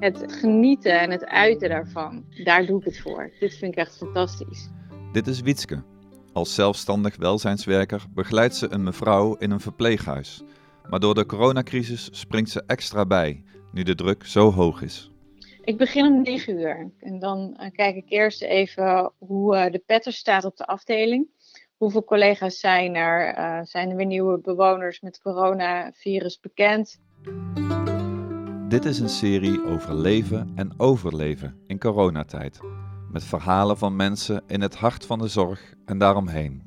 Het genieten en het uiten daarvan, daar doe ik het voor. Dit vind ik echt fantastisch. Dit is Wietske. Als zelfstandig welzijnswerker begeleidt ze een mevrouw in een verpleeghuis. Maar door de coronacrisis springt ze extra bij, nu de druk zo hoog is. Ik begin om 9 uur en dan uh, kijk ik eerst even hoe uh, de petter staat op de afdeling. Hoeveel collega's zijn er? Uh, zijn er weer nieuwe bewoners met coronavirus bekend? Dit is een serie over leven en overleven in coronatijd. Met verhalen van mensen in het hart van de zorg en daaromheen.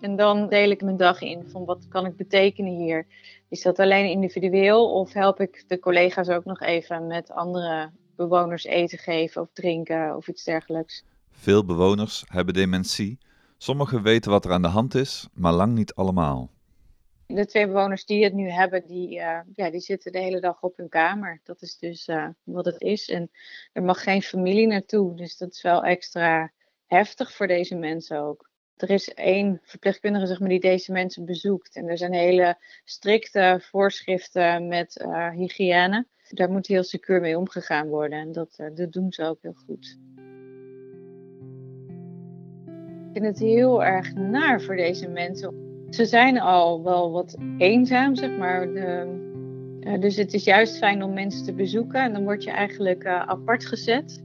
En dan deel ik mijn dag in van wat kan ik betekenen hier. Is dat alleen individueel of help ik de collega's ook nog even met andere bewoners eten geven of drinken of iets dergelijks? Veel bewoners hebben dementie. Sommigen weten wat er aan de hand is, maar lang niet allemaal. De twee bewoners die het nu hebben, die, uh, ja, die zitten de hele dag op hun kamer. Dat is dus uh, wat het is. En er mag geen familie naartoe. Dus dat is wel extra heftig voor deze mensen ook. Er is één verpleegkundige zeg maar, die deze mensen bezoekt. En er zijn hele strikte voorschriften met uh, hygiëne. Daar moet heel secuur mee omgegaan worden. En dat, dat doen ze ook heel goed. Vind het heel erg naar voor deze mensen ze zijn al wel wat eenzaam, zeg maar. De, uh, dus het is juist fijn om mensen te bezoeken. En dan word je eigenlijk uh, apart gezet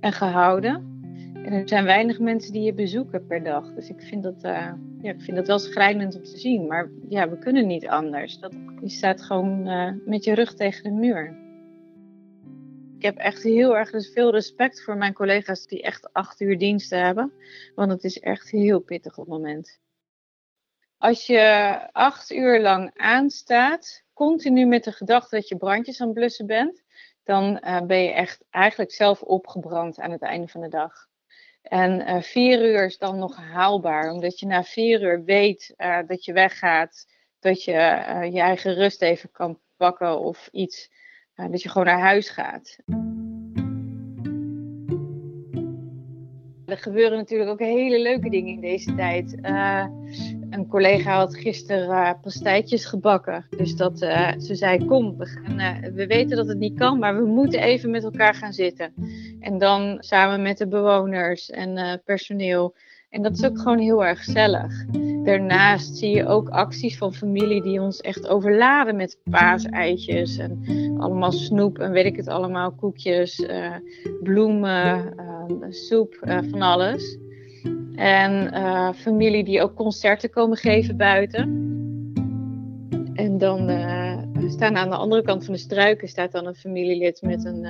en gehouden. En er zijn weinig mensen die je bezoeken per dag. Dus ik vind dat, uh, ja, ik vind dat wel schrijnend om te zien. Maar ja, we kunnen niet anders. Dat, je staat gewoon met je rug tegen de muur. Ik heb echt heel erg dus veel respect voor mijn collega's die echt acht uur diensten hebben. Want het is echt heel pittig op het moment. Als je acht uur lang aanstaat, continu met de gedachte dat je brandjes aan het blussen bent, dan uh, ben je echt eigenlijk zelf opgebrand aan het einde van de dag. En uh, vier uur is dan nog haalbaar, omdat je na vier uur weet uh, dat je weggaat, dat je je eigen rust even kan pakken of iets, dat je gewoon naar huis gaat. Er gebeuren natuurlijk ook hele leuke dingen in deze tijd. Uh, een collega had gisteren uh, pastijtjes gebakken. Dus dat, ze zei: Kom, we, gaan, we weten dat het niet kan, maar we moeten even met elkaar gaan zitten. En dan samen met de bewoners en personeel. En dat is ook gewoon heel erg gezellig. Daarnaast zie je ook acties van familie die ons echt overladen met paaseitjes en allemaal snoep en weet ik het allemaal, koekjes, bloemen soep, uh, van alles. En familie die ook concerten komen geven buiten. En dan staan aan de andere kant van de struiken staat dan een familielid met een,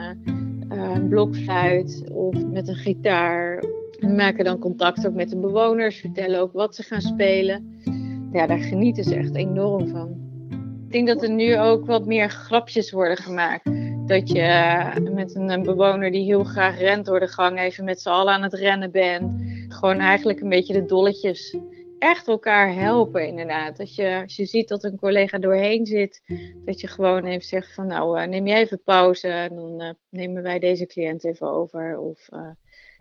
een blokfluit of met een gitaar. En maken dan contact ook met de bewoners, vertellen ook wat ze gaan spelen. Ja, daar genieten ze echt enorm van. Ik denk dat er nu ook wat meer grapjes worden gemaakt. Dat je eh, met een, bewoner die heel graag rent door de gang even met z'n allen aan het rennen bent. Gewoon eigenlijk een beetje de dolletjes. Echt elkaar helpen inderdaad. Dat je, als je ziet dat een collega doorheen zit, dat je gewoon even zegt van nou uh, neem jij even pauze dan uh, nemen wij deze cliënt even over. Of,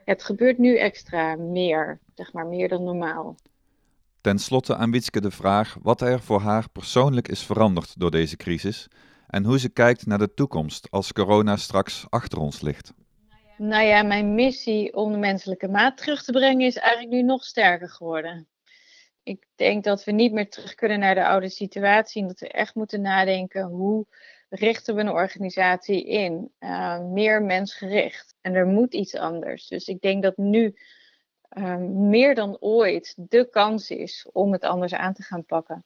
het gebeurt nu extra meer, zeg maar meer dan normaal. Ten slotte aan Witske de vraag wat er voor haar persoonlijk is veranderd door deze crisis en hoe ze kijkt naar de toekomst als corona straks achter ons ligt. Nou ja, mijn missie om de menselijke maat terug te brengen is eigenlijk nu nog sterker geworden. Ik denk dat we niet meer terug kunnen naar de oude situatie en dat we echt moeten nadenken hoe richten we een organisatie in, uh, meer mensgericht. En er moet iets anders. Dus ik denk dat nu uh, meer dan ooit de kans is om het anders aan te gaan pakken.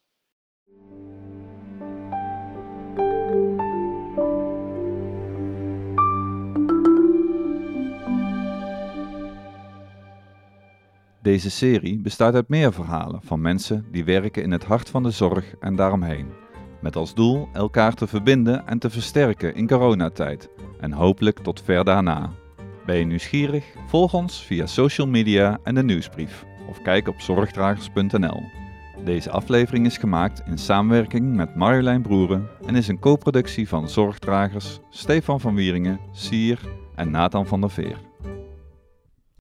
Deze serie bestaat uit meer verhalen van mensen die werken in het hart van de zorg en daaromheen. Met als doel elkaar te verbinden en te versterken in coronatijd en hopelijk tot ver daarna. Ben je nieuwsgierig? Volg ons via social media en de nieuwsbrief of kijk op zorgdragers.nl. Deze aflevering is gemaakt in samenwerking met Marjolein Broeren en is een co-productie van Zorgdragers, Stefan van Wieringen, Sier en Nathan van der Veer.